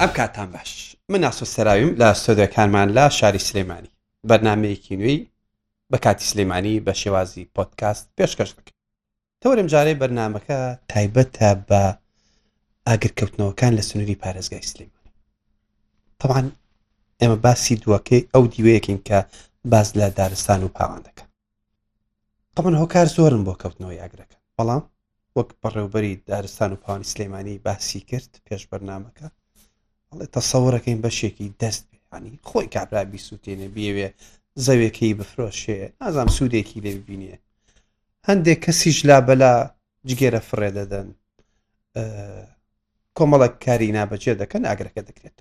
ئەم کاتان باش من ناسۆ سەراویم لە سۆدەکانمان لە شاری سلێمانی بەرنمەیەکی نوێی بە کاتی سلێمانی بە شێوازی پۆتکاست پێشکەش دەکەم تۆرم جارەی بەرنامەکە تایبەتە بە ئاگرکەوتنەوەکان لە سنووری پارێزگای سلێمانی تەوان ئێمە باسی دووەکەی ئەو دیوەیەکین کە باز لە دارستان و پاوان دەکە تەمن هۆکار زۆرن بۆ کەوتنەوەی ئاگرەکە بەڵام وەک بەڕێوبەری دارستان و پاوانی سلێمانی باسی کرد پێش بەرنمەکە ئەڵێ تەسەورەکەین بەشێکی دەست بێنی خۆی کابرا بیسووتێنێ بێوێ زەوێکی بفرۆشێ ئازام سوودێکی لێ ببینێ هەندێک کەسیش لابەلا جگێرە فڕێ دەدەن کۆمەڵک کاری نابەجێ دەکەن ئاگرەکە دەکرێت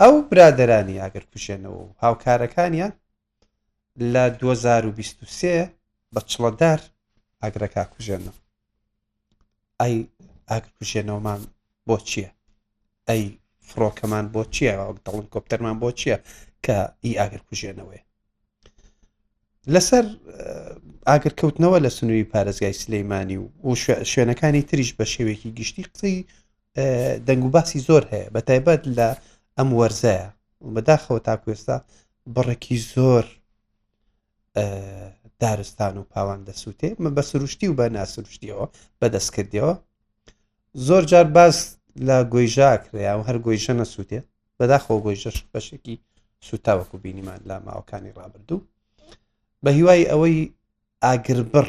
ئەو برادرانی ئاگر کوژێنەوە و هاوکارەکانیان لە 2023 بە چڵەدار ئاگرەکە کوژێنەوە ئەی ئاگر کوژێنەوەمان بۆ چییە؟ ئەی فڕۆکەمان بۆ چییە؟ دەڵن کۆپتەرمان بۆ چییە کە ئی ئاگر کوژێنەوەی لەسەر ئاگرکەوتنەوە لە سنووری پارێزگای سلەیمانی و و شوێنەکانی تریش بە شێوێکی گشتی قسەی دەنگ و باسی زۆر هەیە بە تایبەت لە ئەم وەرزەیە بەداخەوە تاکوێستا بڕێکی زۆر دارستان و پاوان دەسووتێ من بە سروشتی و بە ناسروشتیەوە بەدەست کردەوە زۆر جار باز لە گۆیژا کرێیا و هەر گۆیژە نەسووتێ بەداخۆ گۆیژەش بەشێکی سوتاوەکو بینیمان لە ماوەکانی ڕابردوو بە هیوای ئەوەی ئاگربڕ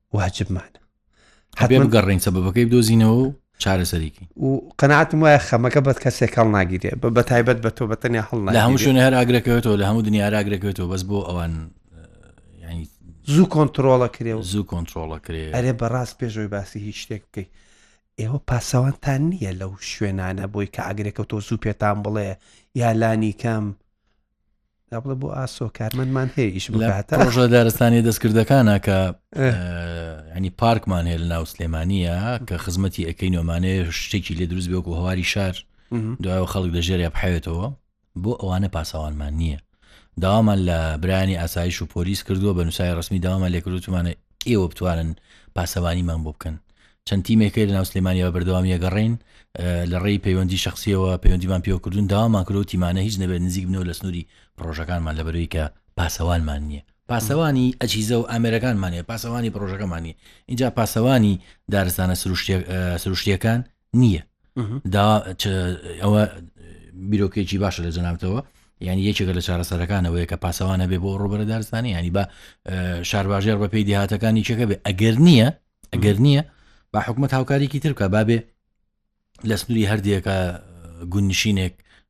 واجبمانە هەبێ بگەڕین سەبەکەی بدۆزینەوە و چارەسەرێکی و قەناتم وایە خەمەکە بەت کەسێک هەڵ ناگیرێ بە بە تایبەت بە تۆ بەتەنیا هەڵ لە هەموو شوێن هەر ئاگرەکەوێتەوە لە هەموو دنیا ئاگرەکەوێتەوە بەس بۆ ئەوان ینی زوو کۆنتترۆڵە کرێ و زوو کۆنتترۆڵە کرێ ئەرێ بەڕاست پێشەوەی باسی هیچ شتێک بکەیت ئێوە پاسەوانتان نییە لەو شوێنانە بۆی کە ئاگرێکە تۆ زوو پێتان بڵێ یا لانی کەم بڵێ بۆ ئاسۆ کارمەندمان هەیە ئیش بکات ڕۆژە دارستانی دەستکردەکانە کە ینی پارکمان هەیە لە ناو سلێمانە کە خزمەتی ئەەکەین ومانێ شتێکی لێ دروست بێک و هەواری شار دوایەوە خەڵک لە ژێریا بحەوێتەوە بۆ ئەوانە پاسەوانمان نییە داوامان لە برانی ئاسایش و پۆلیس کردووە بە نووسای ڕسمی داوامان لێکردوتمانە ئێوە بتوانن پاسەوانیمان بۆ بکەن چەند تیمێکی لە ناو سلێمانیەوە بەردەوامی ئەگەڕین لە ڕێی پەیوەندی شخصیەوە پەیوەندیمان پێوەکردون داوامان کرۆ تیمانە هیچ نەبێت نزیک بنەوە لە سنووری پرۆژەکانمان لە بەروی کە پاسەوانمان نییە پاسەوانی ئەجیزە و ئامێرەکانمانە پاسەوانی پرۆژەکەمانی اینجا پاسەوانی دارستانە سروشتیەکان نییە دا ئەوە بیرۆکێکی باشە لە جەنابتەوە ینی یەکێکە لە چارەسەرەکانەوەی کە پاسەوانە بێ بۆ ڕوبەرە دارستانی ینی بە شارباژێر بە پێی دیهاتەکانی چەکە بێ ئەگەر نییە ئەگەر نییە با حکومت هاوکاریکی ترکە بابێ لە سنووری هەردێکە گونشینێک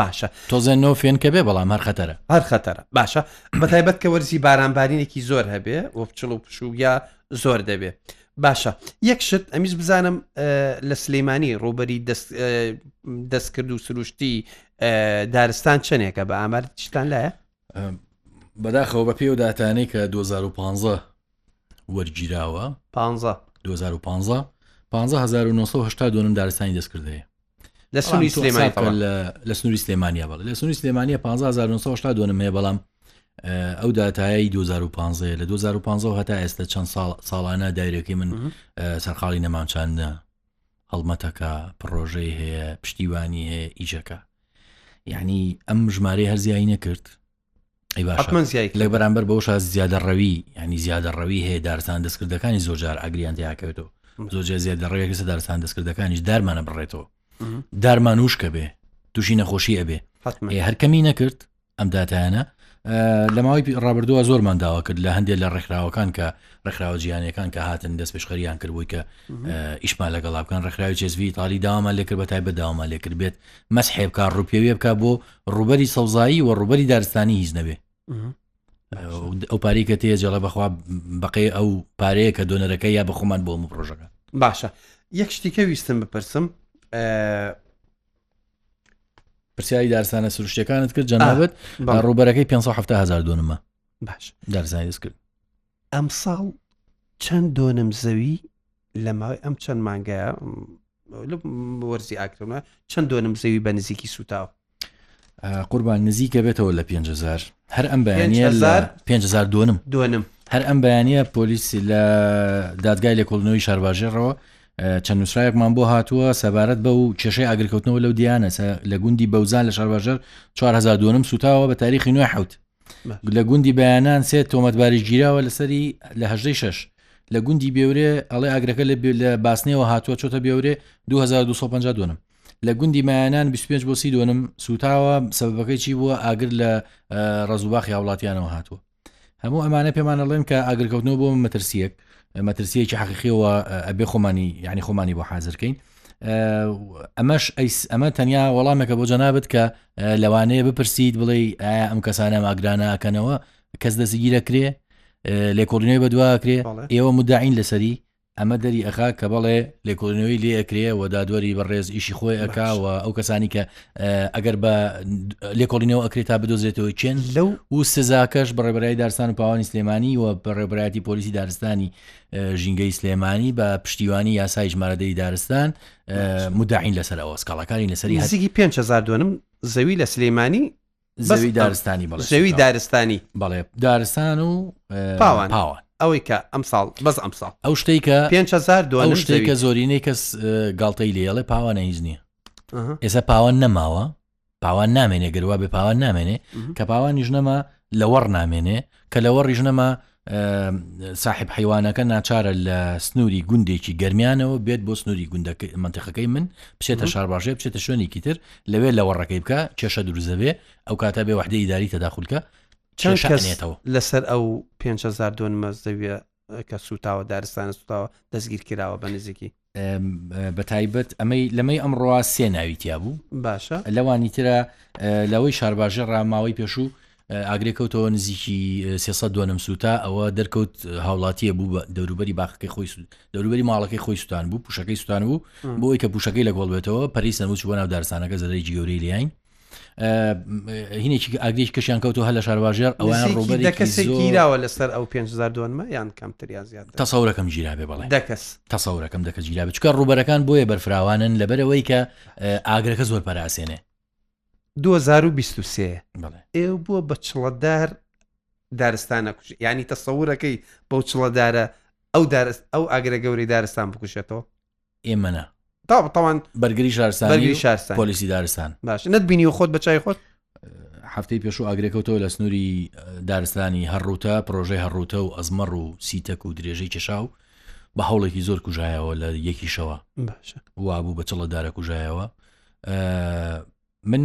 باشە تۆزێ نۆ فێنکە بێ بەڵام هەر خەتەرە هەر خەتەرە باشە بەتایبەت کە وەرزی بارانبارینێکی زۆر هەبێ و بچڵ و پشوگیا زۆر دەبێ باشە یەک شت ئەمیش بزانم لە سلەیمانی ڕوبەری دەستکرد و سروشتی دارستان چنێکە بە ئامار شتان لایە بەداخەوە بە پێ و داتانەی کە 2015 وەرگیراوە پ دوه هزار و پانزە پ هزار و نۆ سەد و هەشتا و دوو نم دارستانی دەست کردەیە لە سنووری بەڵام سلێمانی حساب کە تەوە لە- لە سنووری سلێمانیا بەڵێ لە سنووری سلێمانیا 15970 دوێنم هەیە بەڵام اه، ئەو داتایای 2015 لە 2015 هەتا ئێستا چەند ساڵ ساڵانە دایرەکەی من مهم. اه، سەرقاڵی نەمامچاندە هەڵمەتەکە پڕۆژەی هەیە پشتیوانی هەیە ئیشەکە یعنی ئەم ژمارەی هەرزیایی نەکرد لە بەرامبەر بەوش زیادە ڕەوی ینی زیادە ڕەوی هەیە دارسان دەستکردەکانی زۆجار ئەگریان دیاکەوێتەوە زۆر زیادە ڕێک لەسە دارسان دەستکردەکانیش دارمانە بڕێتەوە دارمان وشکە بێ تووشی نەخۆشی ئەبێ هەرکەمی نەکرد ئەم دااتانە لە ماوەی ڕابردووە زۆرمان داوا کرد لە هەندێک لە ڕێکخراوەکان کە ڕێکخراوە جیانەکان کە هاتن دەست پێشخەریان کردبووی کە ئیشمان لەگەڵا بکەن ڕێکخراوی چێزوی تاالی داوامان لێکرد بە تای بەداوامان لێکرد بێت مەس حێبکە ڕوپێویە بکە بۆ ڕوبەری سەوزایی و ڕوبەری دارستانی هیچ نەبێ ئەو پارەی کە تێ جەڵە بەخوا بەقی ئەو پارەیە کە دۆنەرەکە یا بە خۆمان بۆ من پرۆژەکە باشە یەک شتیکە ویستم بپرسم پرسیاری دارستانە سروشتەکانت کرد جەنابەت ڕوبەرەکەی 500هزار دۆنمە باش دارزانانی دەست کرد ئەمساڵ چەند دۆنم زەوی لە ماوەی ئەم چەند مانگەیە وەرزی ئاکرمە چەند دۆنم زەوی بە نزیکی سوتاوە قوربان نزیکە بێتەوە لە 5هزار هەر ئەم بەیانە لە 5هزار دۆنم دۆنم هەر ئەم بەیانە پۆلیسی لە دادگای لە کۆڵنەوەی شارباژێڕەوە چەند نووسراەکمان بۆ هاتووە سەبارەت بە و کێشەی ئاگرکەوتنەوە لەو دیانەسە لە گوندی بەوزان لە شارباژەر 4هزار دۆنم سوتاوە بە تاریخی نوێ حوت لە گوندی بەیانان سێ تۆمەتباری گیراوە لەسەری لە هەژدەی شش لە گوندی بێورێ ئەڵێ ئاگرەکە لە لە باسنەوە هاتووە چۆتە بێورێ 2250 دۆنم لە گوندی مایانان 25 بۆ سی دۆنم سوتاوە سەبەکەی چی بووە ئاگر لە ڕزوباخی هاوڵاتیانەوە هاتووە هەموو ئەمانە پێمانەڵێن کە ئاگرکەوتنەوە بۆ مەترسیەک مەترسیەکی حەقیقیەوە ئەبێ خۆمانی یعنی خۆمانی بۆ حازرکەین ئەمەش ئەمە تەنیا وەڵامێکە بۆ جەنابەت کە لەوانەیە بپرسیت بڵێ ئایا ئەم کەسانە ماگرانە ئەکەنەوە کەس دەستی گیرە کرێ لێکۆڵینەوەی بەدوا کرێ ئێوە مدعین لەسەری ئەمە دەری ئەخا کە بەڵێ لێکۆڵینەوەی لێ ئەکرێ و دادوەری بەڕێز ئیشی خۆی ئەکاوە ئەو کەسانی کە ئەگەر بە لێکۆڵینەوە ئەکرێت تا بدۆزێتەوە چێن لەو و سزاکەش بەڕێبرای دارستان و پاوانی سلێمانی و بەڕێبراتی پۆلیسی دارستانی ژینگەی سلێمانی بە پشتیوانی یاسای ژمارەدەی دارستان و مدعین لەسەر ئەوە سکاڵاکانی لەسەری هەزیگی 5هزار دۆنم زەوی لە سلەیمانی زەوی دارستانی بەڵێ زەوی دارستانی بەڵێ دارستان و پاوان پاوان ئەوەی کە ئەم ساڵ بەس ئەم ساڵ ئەو شتێک کە 5هزار دۆن شتێک کە زۆرینەی کەس گاڵتەی لێڵێ پاوانە هیچ نییە ئێستا پاوان نەماوە پاوان نامێنێ گەروا بێ پاوان نامێنێ کە پاوانیش نەما لەوەڕ نامێنێ کە لەوەڕیش نەما ساحب حیوانەکە ناچارە لە سنووری گوندێکی گەرمیانەوە بێت بۆ سنووری گوندەکە منتیقەکەی من بچێتە شارباژێ بچێتە شوێنێکی تر لەوێ لەوەڕەکەی بکە کێشە دروزەبێ ئەو کاتا بێ وحدە ئیداری تەداخولکە چێشەێتەوە لەسەر ئەو 500 دۆن مەزدەویە کە سوتاوە دارستانە سوتاوە دەستگیر کراوە بە نزیکی بە تایبەت ئەمەی لەمەی ئەمڕوا سێ ناویتیا بوو باشە لەوانی ترە لەوەی شارباژێ ڕاماوەی پێشوو ئاگرێک کەوتەوە نزیکی سێسە دوۆنم سوتا ئەوە دەرکەوت هاوڵاتیە بوو بە دەوروبەری باخەکەی خۆی سود دەوروبەری ماڵەکەی خۆی سوستان بوو پوشەکەی سوستان بوو بۆی کە پوشەکەی لە گۆڵ بێتەوە پەریس نەوچ بۆ ناو دارسانەکە زەرەی گەورەی لیاین هینێکی ئاگریش کەشیان کەوتو هە لە شارواژێر ئەوان ڕوبەر کەسێکیراوە لەسەر ئەو 500 دۆنمە یان کەمتر یا زیاد تەسەورەکەم گیرابێ بەڵێ دەکەس تەسەورەکەم دەکە گیرابێ چکە ڕوبەرەکان بۆیە بەرفراوانن لەبەرەوەی کە ئاگرەکە زۆر پەراسێنێ 2023 ئێ بووە بە چڵەدار دارستانە کوژ ینی تەسەورەکەی بەو چڵەدارە ئەو دارست ئەو ئاگرە گەوری دارستان بکوشێتەوە ئێمە نا تا بەتەوان بەرگری شارسانی بەرگری و شارستان پۆلیسی دارستان باش نەت بینی و خۆت بە چای خۆت هەفتەی پێشوو ئاگرێکەوتەوە لە سنووری ئە، دارستانی هەڕوتە پرۆژەی هەڕوتە و ئەزمەڕ و سیتەک و درێژەی کێشا و بە هەوڵێکی زۆر کوژایەوە لە یەکیشەوە باشە وابوو بە چڵە دارە کوژایەوە ئە، من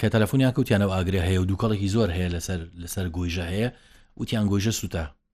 کە تەلەفۆنیان کەوتیانەوە ئاگرێ هەیە و دووکەڵێکی زۆر هەیە لەسەر لەسەر گۆیژە هەیە وتیان گۆیژە سووتا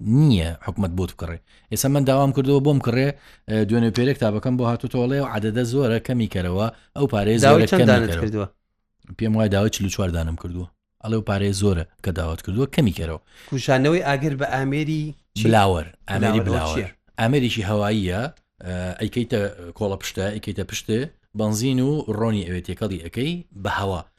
نییە حکومت بۆت بکڕێ ئێستا من داوام کردەوە بۆم کڕێ دوێنێ پێرێک تا بەکەم بۆ هاتو تۆڵێ و عادەدە زۆرە کەمی کەرەوە ئەو پارێ کردووە پێم وای داوای چلو چواردانم کردووە ئەڵێ و پارێ زۆرە کە داوات کردووە کەمی کەرەوە کوشانەوەی ئاگر بە ئامێری بلاوەر ئامێری بلاوەر ئامێریی هەواییە ئەیکەیتە کۆڵە پشتە ئەیکەیتە پشتێ بنزین و ڕۆنی ئەوێت تێکەڵی ئەەکەی بە هەوا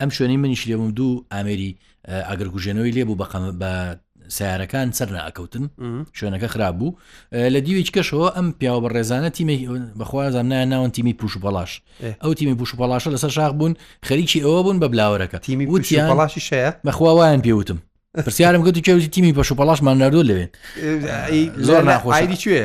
ئەم شوێنەی منیش لێبووم دوو ئامێری ئاگرکوژێنەوەی لێبوو بە قەمە بە سیارەکان سەر ناکەوتن شوێنەکە خراپ بوو لە دیوی کەشەوە ئەم پیاوە بە ڕێزانە تیمی بەخوازان نایە ناون تیمی پوش بەڵاش ئەو تیمی پوش بەڵاشە لەسەر شاخ بوون خەریکی ئەوە بوون بە بلاوەرەکە تیمی بەڵاشی شەیە بەخواوایان پێوتم پرسیارم گوت کێوتی تیمی پەش و پەڵاشمان نردوو لەوێن زۆر ناخۆشی کوێ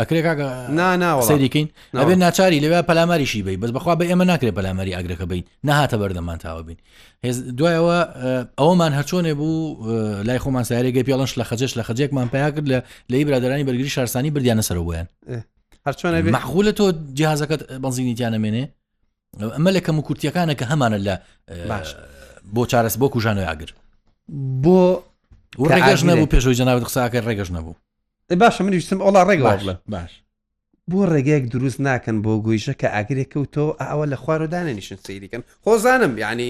ئەکرێ کاکە سەیریکەین ئەبێ ناچاری لەوێ پەلاماریشی بی بەس بخوا بە ئێمە ناکرێت پەلاماری ئاگرەکە بین نەهاتە بەردەمان تاوە بین هێز دوایەوە ئەوەمان هەرچۆنێ بوو لای خۆمان سارێگەی پێڵش لە خەجش لە خەجێکمان پیا کرد لە لەی برادرانی بەرگری شارسانی بردیانە سەرەوەیان هەرچۆنە مەخولە تۆ جیازەکەت بەنزینیتیانەمێنێ ئەمە لە کەم و کورتیەکانە کە هەمانە لە باش بۆ چارەس بۆ کوژانەوە ئاگر بۆ ڕێگەش نەبوو پێشەوەی جەناوت قساکە ڕێگەش نەبوو ئەی باشە منی ویستم ئەوڵا ڕێک باش بڵێ باش بۆ ڕێگەیەک دروست ناکەن بۆ گویژە کە ئاگرێک کەوتەوە ئەوە لە خوارەوە دانێنیشن سەیریکەن خۆزانم یعنی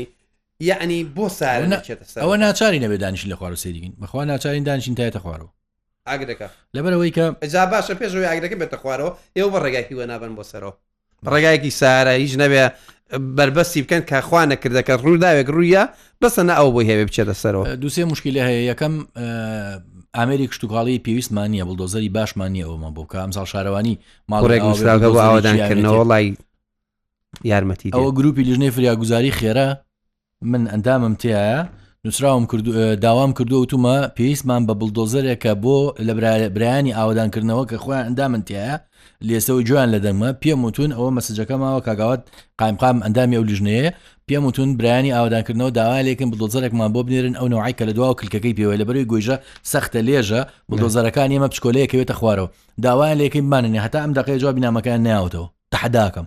یعنی بۆ سارە ئەوە نا- نەچێتە سەر ئەوە ناچاری نەبێ دانیشن لە خوارەوە سەیرین بەخوا ناچارین دانیشین تایەتە خوارەوە ئاگرەکە لەبەرەوەی کە جا باشە پێشەوەی ئاگرەکە بێتە خوارەوە ئێوە بە ڕێگای هیوە نابن بۆ سەرەوە ڕێگایەکی سارە هیچ نەبێ بەربەستی بکەن کە خوا نەکردە کە ڕووداوێک ڕوویە بەسە نە ئەو بۆی هەوێ بچێتە سەرەوە دوسێ مشکلی هەیە یەکەم ئامری کشتتوکڵی پێویستمان نییە بڵدۆزەری باشمان نیە ئەومە بۆ کام ساڵ شارەوانی ماڵێکەوەدانکردنەوە لای یارمەتی ئەوە گروپی لیژنەی فریاگوزاری خێرا من ئەندامم تێایە نووسراوم کرد داوام کردو وتومە پێویستمان بە بڵدۆزەرێکە بۆ لە برایانی ئاوادانکردنەوە کە خۆیان ئەندامن تایە لێسەوە جویان لە دەنگمە پێم وتون ئەوە مەسجەکەماوە کاگاوات قایمقام ئەندامی ئەو لیژنەیە پێم وتون برایانی ئاوادانکردنەوە داوا لێکن بڵدۆزەرێکمان بۆ بنێرن ئەو نەوەی کە لە دواوە کلکەکەی پێوە لە بەروی گۆیژە سەختە لێژە بڵدۆزەرەکان ئێمە بچکۆلەیەکەوێتە خوارەوە داوایان لێکەی بمانێ هەتا ئەم دقەیە جواب بینامەکەیان ناوتەوە تحداکەم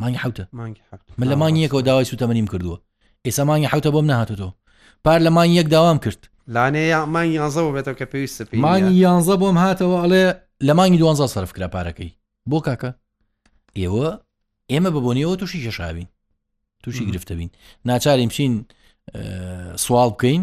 مانگی حوتە من لە مانگی یەکەوە داوای سوتەمەنیم کردووە ئێستا مانگی حوتە بۆم نهاتۆ پار لە مانگ یەک داوام کرد لانێ مانگ یانزەوە بێتەوە کە پێویست مانگی یانزە بۆم هاتەوە ئەڵێ لە مانگی دوانزە سەرف کرا پارەکەی بۆ کاکە ئێوە ئێمە بەبوونیەوە تووشی کێشاوین تووشی گرفتە بین ناچارین بچین سوال بکەین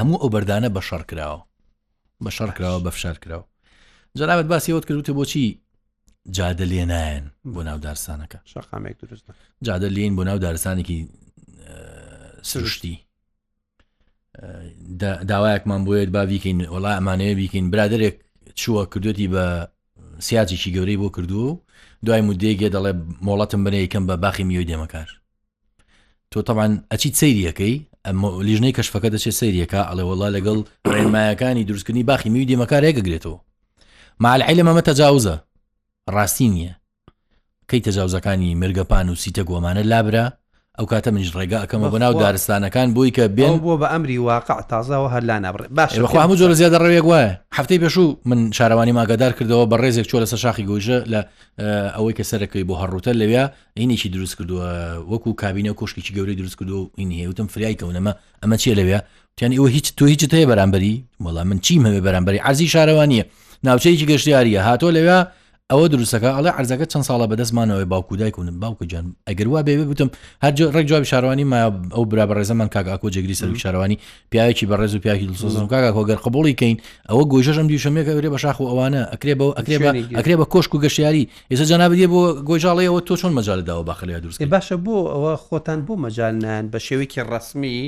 هەموو ئەو بەردانە بە شەڕ کراوە بە شەڕ کراوە بە فشار کراوە جەنابەت باسی ئەوت کردوتە بۆچی جادە لێ نایەن بۆ ناو دارسانەکە شەقامێک دروست جادە لێن بۆ ناو دارسانێکی سروشتی داوایەکمان بۆیێت با بیکەین وڵا ئەمانەیە بیکەین برادێک چووە کردوەتی بە سیاجێکی گەورەی بۆ کردووە و دوای مدێگێ دەڵێ مۆڵەتم بنێ یکەم بە باخی میوی دێمەکار تۆ تەوان ئەچیت سەیریەکەی ئەم لیژنەی کەشفەکە دەچێت سەیریەکە ئەڵێ وڵا لەگەڵ ڕێنمایەکانی دروستکردنی باخی میوی دێمەکار هێگەگرێتەوە مالعی لەمەمە تەجاوزە ڕاستی نییە کەی تەجاوزەکانی مرگەپان و سیتە گۆمانە لابرا ئەو کاتە منیش ڕێگا ئەەکەمە بە ناو دارستانەکان بۆی کە بێن بۆ بە ئەمری واقع تازەوە هەر لا نابڕێ باش هەموو جۆرە زیادە ڕێک وایە هەفتەی پێشوو من شارەوانی ماگەدار کردەوە بە ڕێزێک چۆ لەسەر شاخی گۆژە لە ئەوەی کە سەرەکەی بۆ هەڕوتە لەوێ هینێکی دروست کردووە وەکو کابینە و کۆشکێکی گەورەی دروست کردو و هین هەیە وتم فریای کەونەمە ئەمە چێ لەوێ تیان ئەوە هیچ تۆ هیچت هەیە بەرامبەری وەڵا من چیم هەوێ بەرامبەری عزی شارەوانیە ناوچەیەکی گەشتیاریە هاتۆ لەوێ ئەوە دروستەکە ئەڵێ عرزەکە چەند ساڵە بەدەستمانەوەی باوکو دایکوون باوکە جان ئەگەر وا بێ بتم هەر ڕێک جوابی شارەوانی ما ئەو برا بەڕێزەمان کاکاکۆ جێگری سەر شارەوانی پیاوێکی بەڕێز و پیاکی دڵسۆزم کاکاکۆ گەر قبولی کەین ئەوە گۆژەشم دیشەمێکە ئەورێ بە شاخ و ئەوانە ئەکرێ بەوە ئەکرێ ئەکرێ بە کۆشک و گەشتیاری ئێستا جەنابت یە بۆ گۆجاڵەیەوە تۆ چۆن مەجالت داوە باقەلەیە دروست ئێ باشە بۆ ئەوە خۆتان بۆ مەجال نان بە شێوەیەکی ڕەسمی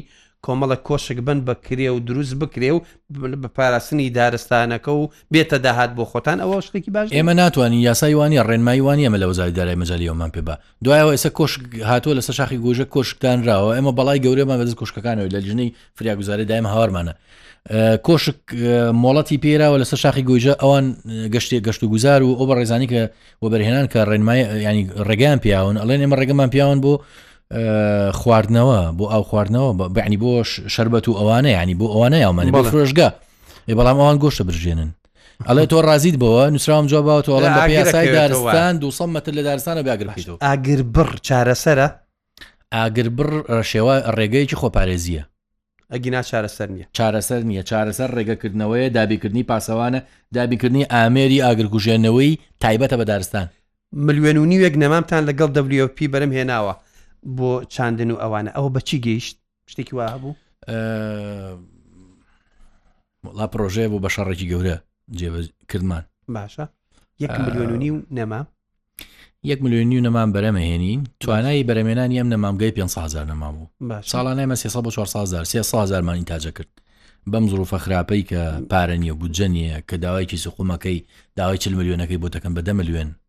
کۆمەڵە کۆشک بن بکرێ و دروست بکرێ و بن بە پاراستنی دارستانەکە و بێتە داهات بۆ خۆتان ئەوە شتێکی باش دێ. ئێمە ناتوانین یاسای وانە ڕێنمایی وانە ئێمە لە وەزاری دارای مەجالیەوەمان پێ بە دوایەوە ئێستا کۆشک هاتووە لەسەر شاخی گۆژە کۆشک دانراوە ئێمە بەڵای گەورەمان بەدەست کۆشکەکانەوە لە لیژنەی فریاگوزاری دایم هاوارمانە کۆشک مۆڵەتی پێراوە لەسەر شاخی گۆژە ئەوان گەشتێ گەشت و گوزار و ئەو بە ڕێزانانی کە وەبەرهێنان کە ڕێنمای ینی ڕێگەیان پیاون ئەڵێن ئێمە ڕێگەمان پیاون بۆ خواردنەوە بۆ ئاو خواردنەوە بەعنی بۆ شربەت و ئەوانە ینی بۆ ئەوانە یاومانی بۆ فرۆشگە بەڵام ئەوان گۆشتە برژێنن ئەڵێ تۆ ڕازیت بەوە نووسراوم جواب باوە تۆڵم بە یاسای دارستان دو متر لە دارستانە باگر بکەیتەوە ئاگر بڕ چارەسەرە ئاگر بڕ ڕشێوە ڕێگەیەکی خۆپارێزیە ئەگینا چارەسەر نیە چارەسەر نیە چارەسەر ڕێگەکردنەوەیە دابیکردنی پاسەوانە دابیکردنی ئامێری ئاگرکوژێنەوەی تایبەتە بە دارستان ملیێن و نیوێک نەمامتان لەگەڵ WP بەرم هێناوە بۆ چاندن و ئەوانە ئەوە بەچی گەیشت شتێکی وا هەبوو لا پرۆژەیە بۆ بە شەڕێکی گەورە جێبەکردمان باشە یەک ملیۆنی و نەما یەک ملیۆنی و نەمان بەرەمەهێنین توانایی بەرەمێنانی ئەم نەمامگەی 500هزار نەما بوو ساڵانای مە 400هزارمان ئینتاجە کرد بەم زروفە خراپەی کە پارە نیە بودجە نیە کە داوایکی سقومەکەی داوای چل ملیۆنەکەی بۆ دەکەن بە دە ملیێن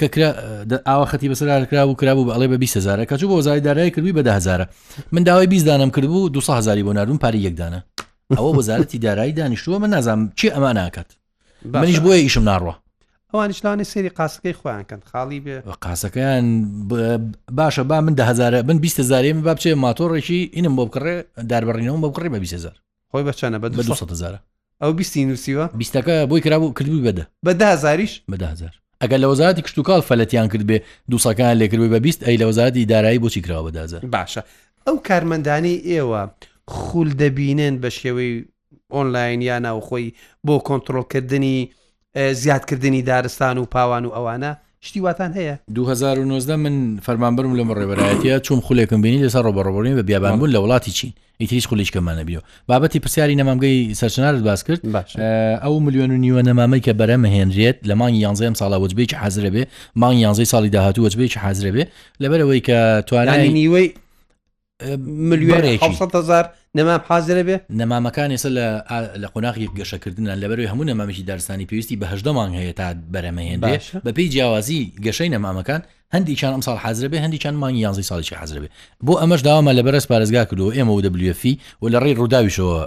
کە کرا ئاوا خەتی بەسەر کرا و کرابوو بە ئەڵێ بە 20 هزارە کەچوو بۆ وەزاری دارایی کردووی بە هزارە من داوای 20 دانم کردبوو 200 هزاری بۆ نردون پاری یەکدانە ئەوە وەزارەتی دارایی دانیشتووە من نازانم چی ئەمان ناکات منیش بۆیە ئیشم ناڕوە ئەوانیشلانی سری قاسەکەی خۆیان کەن خاڵی بێ قاسەکەیان باشە با من دهزارە من 20 زارێ من با بچێ ماتۆڕێکی ئینم بۆ بکڕێ داربڕینەوە بۆ بکڕێ بە 20 هزار خۆی بە چەنە بە دو هزارە ئەو بیستی نووسیوە بیستەکە بۆی کرابوو کردبوو بەدە بەدازاریش بەدازار ئەگەر لە وەزارتی کشتتوکال فەلەتیان کرد بێ دووسەکان لێکردبووی بە بیست ئەی لە وەزارتی دارایی بۆچی کراوە بەدازار باشە ئەو کارمەندانی ئێوە خول دەبینن بە شێوەی ئۆنلاین یا ناوخۆی بۆ کۆنتترۆلکردنی زیادکردنی دارستان و پاوان و ئەوانە شتی واتان هەیە 2009 من فەرمانبرم لەم ڕێبەرایەتە چون خولێکم بینی لەسەر ڕۆبەڕۆبڕین بە بیابان بوون لە وڵاتی چین ئیتریش خولیشکەمانە بیەوە بابەتی پرسیاری نەمامگەی سەرچنارت باس کرد ئەو میلیۆن و نیوە نەمامی کە بەرەمە هێنرێت لە مانگی یانزەم ساڵا وەجبێکی حازرە بێ مانگ یانزەی ساڵی داهاتوو وەجبێکی حازرە بێ لەبەرەوەی کە توانانی نیوەی ملیۆنێکیهزار نەمام حازرە بێ نەمامەکان ێسە لە لە قۆناغی گەشەکردنە لەبەروی هەموو نەمامیشی دارستانی پێویستی بە هەشدە مانگ هەیە تا بەرەمەهێن بێ بەپی جیاوازی گەشەی نەمامەکان هەندیکان ئەم ساڵ حازرە بێ هەندیکان مانگی یانزی ساڵی حازر بێ بۆ ئەمەش داوامان لە بەرز پارێزگا کردو ئێمە و دەبلیفی و لە ڕێی ڕووداویشەوە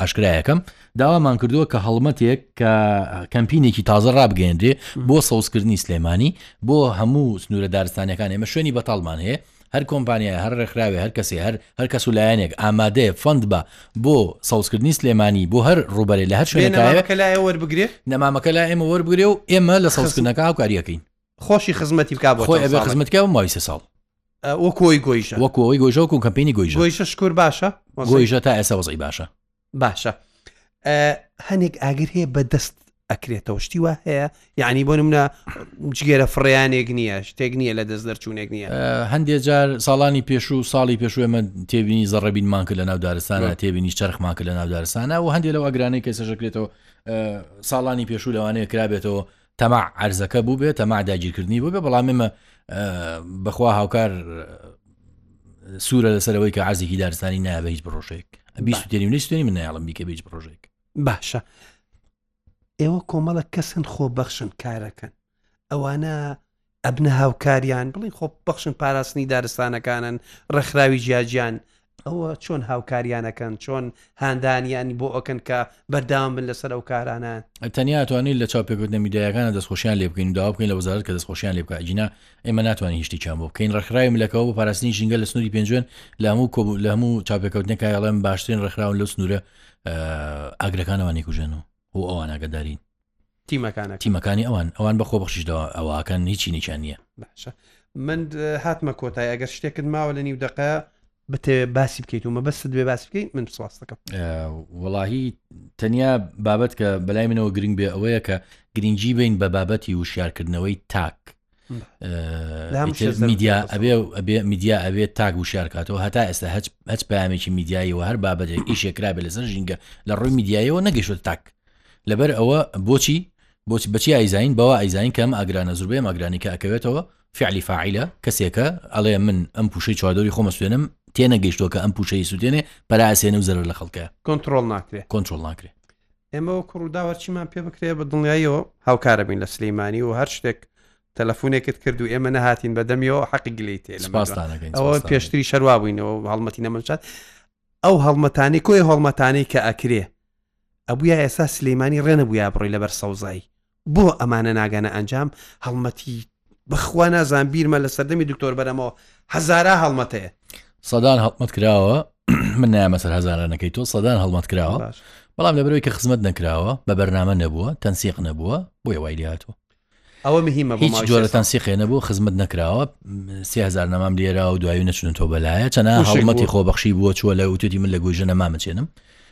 ئاشکرایەکەم داوامان کردووە کە هەڵمەتێک کە کەمپینێکی تازە ڕابگەێنرێ بۆ سەوزکردنی سلێمانی بۆ هەموو سنوورە دارستانەکان ئێمە شوێنی بەتاڵمان هەیە هەر کۆمپانیایە هەر ڕێکخراوێ هەر کەسێ هەر هەر کەس و لایەنێک ئامادەیە فەند بە بۆ سەوزکردنی سلێمانی بۆ هەر ڕووبەرێ لە هەر بێ شوێنێکایە نەمامەکە لایە وەربگرێ نەمامەکە لا ئێمە وەربگرێ و ئێمە لە خزم- سەوزکردنەکە هاوکاری ئەکەین خۆشی خزمەتی بکا بۆ خۆی چەند ئەبێ ساڵێک. خزمەتکە بە ماوەی سێ ساڵ ئە، وەکۆی گۆیژە وەکوەوەی گۆیژە وەکو کەمپینی گۆیژە گۆیژە شکور باشە وەزعی؟ گۆیژە تا ئێستا وەزعی باشە باشە هەنێک ئاگر هەیە بە دەست ئەکرێتەوە شتی وە هەیە یعنی بۆ منە جگەرە فڕیانێک نییە شتێک نییە لە دەست دەرچوونێک نییە هەندێک جار ساڵانی پێشوو ساڵی پێشوێ من تێبینی زەڕەبینمان کرد لە ناو دارستانە تێبینی چرخمان کرد لە ناو دارستانە و هەندێک لەو ئەگرانەی کەسەژەکرێتەوە ساڵانی پێشوو لەوانەیە کرابێتەوە تەماع عەرزەکە بوو بێ تەماع داگیرکردنی بوو بێ بەڵام ئمە بەخوا هاوکار سوورە لەسەرەوەی کە عزیکی دارستانی نایە بە هیچ بڕۆژێک بیستێنی نیستێنی من نایڵم بیکە بە هیچ بڕۆژێک باشە ئێوە کۆمەڵە کەسن خۆ بەخشن کارەکەن ئەوانە ئەبنە هاوکاریان بڵین خۆ بەخشن پاراستنی دارستانەکانن ڕێکخراوی جیاجیان ئەوە چۆن هاوکاریانەکەن چۆن هاندانیان بۆ ئەکەن کە بەرداوام بن لەسەر ئەو کارانە تەنیا توانین لە چاو پێکردنە میدایەکانە دەستخۆشیان لێ بکەین داوا بکەین لە وەزارت کە دەستخۆشیان لێ بکە ئەجینا ئێمە ناتوانین هیچتیان بۆ بکەین ڕخراوی ملەکەەوە بۆ پاراستنی ژینگە لە سنووری پێنجوێن لە هەموو کۆب لە هەموو چاپێکەوتنەکە ئەڵێم باشترین ڕخراون لەو سنوورە ئاگرەکانەوانی کوژێن و ئەوان ئاگدارین تیمەکانەکە تیمەکانی ئەوان ئەوان بە خۆبخشیشەوە ئەوەکەن هیچی نیچان نییە باشە من هاتمە کۆتای ئەگەر شتێکت ماوە لە نیو دقە بتێ باسی بکەیت و مەبەست دوێ باسی بکەیت من سواستەکەم وڵی تەنیا بابەت کە بەلای منەوە گرنگ بێ ئەوەیە کە گرنگجی بین بە بابەتی وشارکردنەوەی تاک میدیا ئەبێ ئەبێ میدیا ئەوێت تاک و شارکاتەوە هەتا ئێستا هەچ هەچ پامێکی میدیایی و هەر بابەتێک ئیشێکرا بێ لەسەر ژینگە لە ڕووی میدیایەوە نەگەشت تاک لەبەر ئەوە بۆچی بۆچ بچی ئایزین بەوە ئایزین کەم ئەگرانە زوربێ ئەگرانی کە ئەکەوێتەوە فعلی فعیلە کەسێکە ئەڵێ من ئەم پوشەی چوادۆری خۆمە سوێنم تێنەگەیشتووە کە ئەم پوشەی سووتێنێ پەراسێنە و زەرەر لە خەڵکە کۆنتترۆل ناکرێت کۆنتترۆل ناکرێت ئێمە وەکو ڕووداوەرچیمان پێ بکرێ بە دڵنیاییەوە هاوکارە بین لە سلەیمانی و هەر شتێک تەلەفۆنێکت کرد و ئێمە نەهاتین بە دەمیەوە حەقی گلی تێ ئەوە پێشتری شەروا بووینەوە هەڵمەتی نەمەچات ئەو هەڵمەتانی کۆی هەڵمەتانی کە ئەکرێ ئەبووە ئێستا سلەیمانی ڕێنە بووە بڕی لەبەر سەوزایی بۆ ئەمانە ناگەنە ئەنجام هەڵمەتی بەخوا نازان بیرمە لە سەردەمی دکتۆر بەرەمەوە هەزارا هەڵمەتەیە سەدان هەڵمەت کراوە من نامە سەر هەزارانەکەی تۆ سەدان هەڵمەت کراوە بەڵام لەبەرەوەی کە خزمەت نەکراوە بە بەرنامە نەبووە تەنسیق نەبووە بۆیە وای لاتوە ئەوە مهمە هیچ جۆرە تەنسیقێ نەبوو خزمەت نەکراوە سهزار نەمام لێرا و دوایی نەچون تۆ بەلایە چەنا هەڵمەتی خۆبەخشی بووە چووە لە وتێتی من لە گوۆژە نەمامەچێنم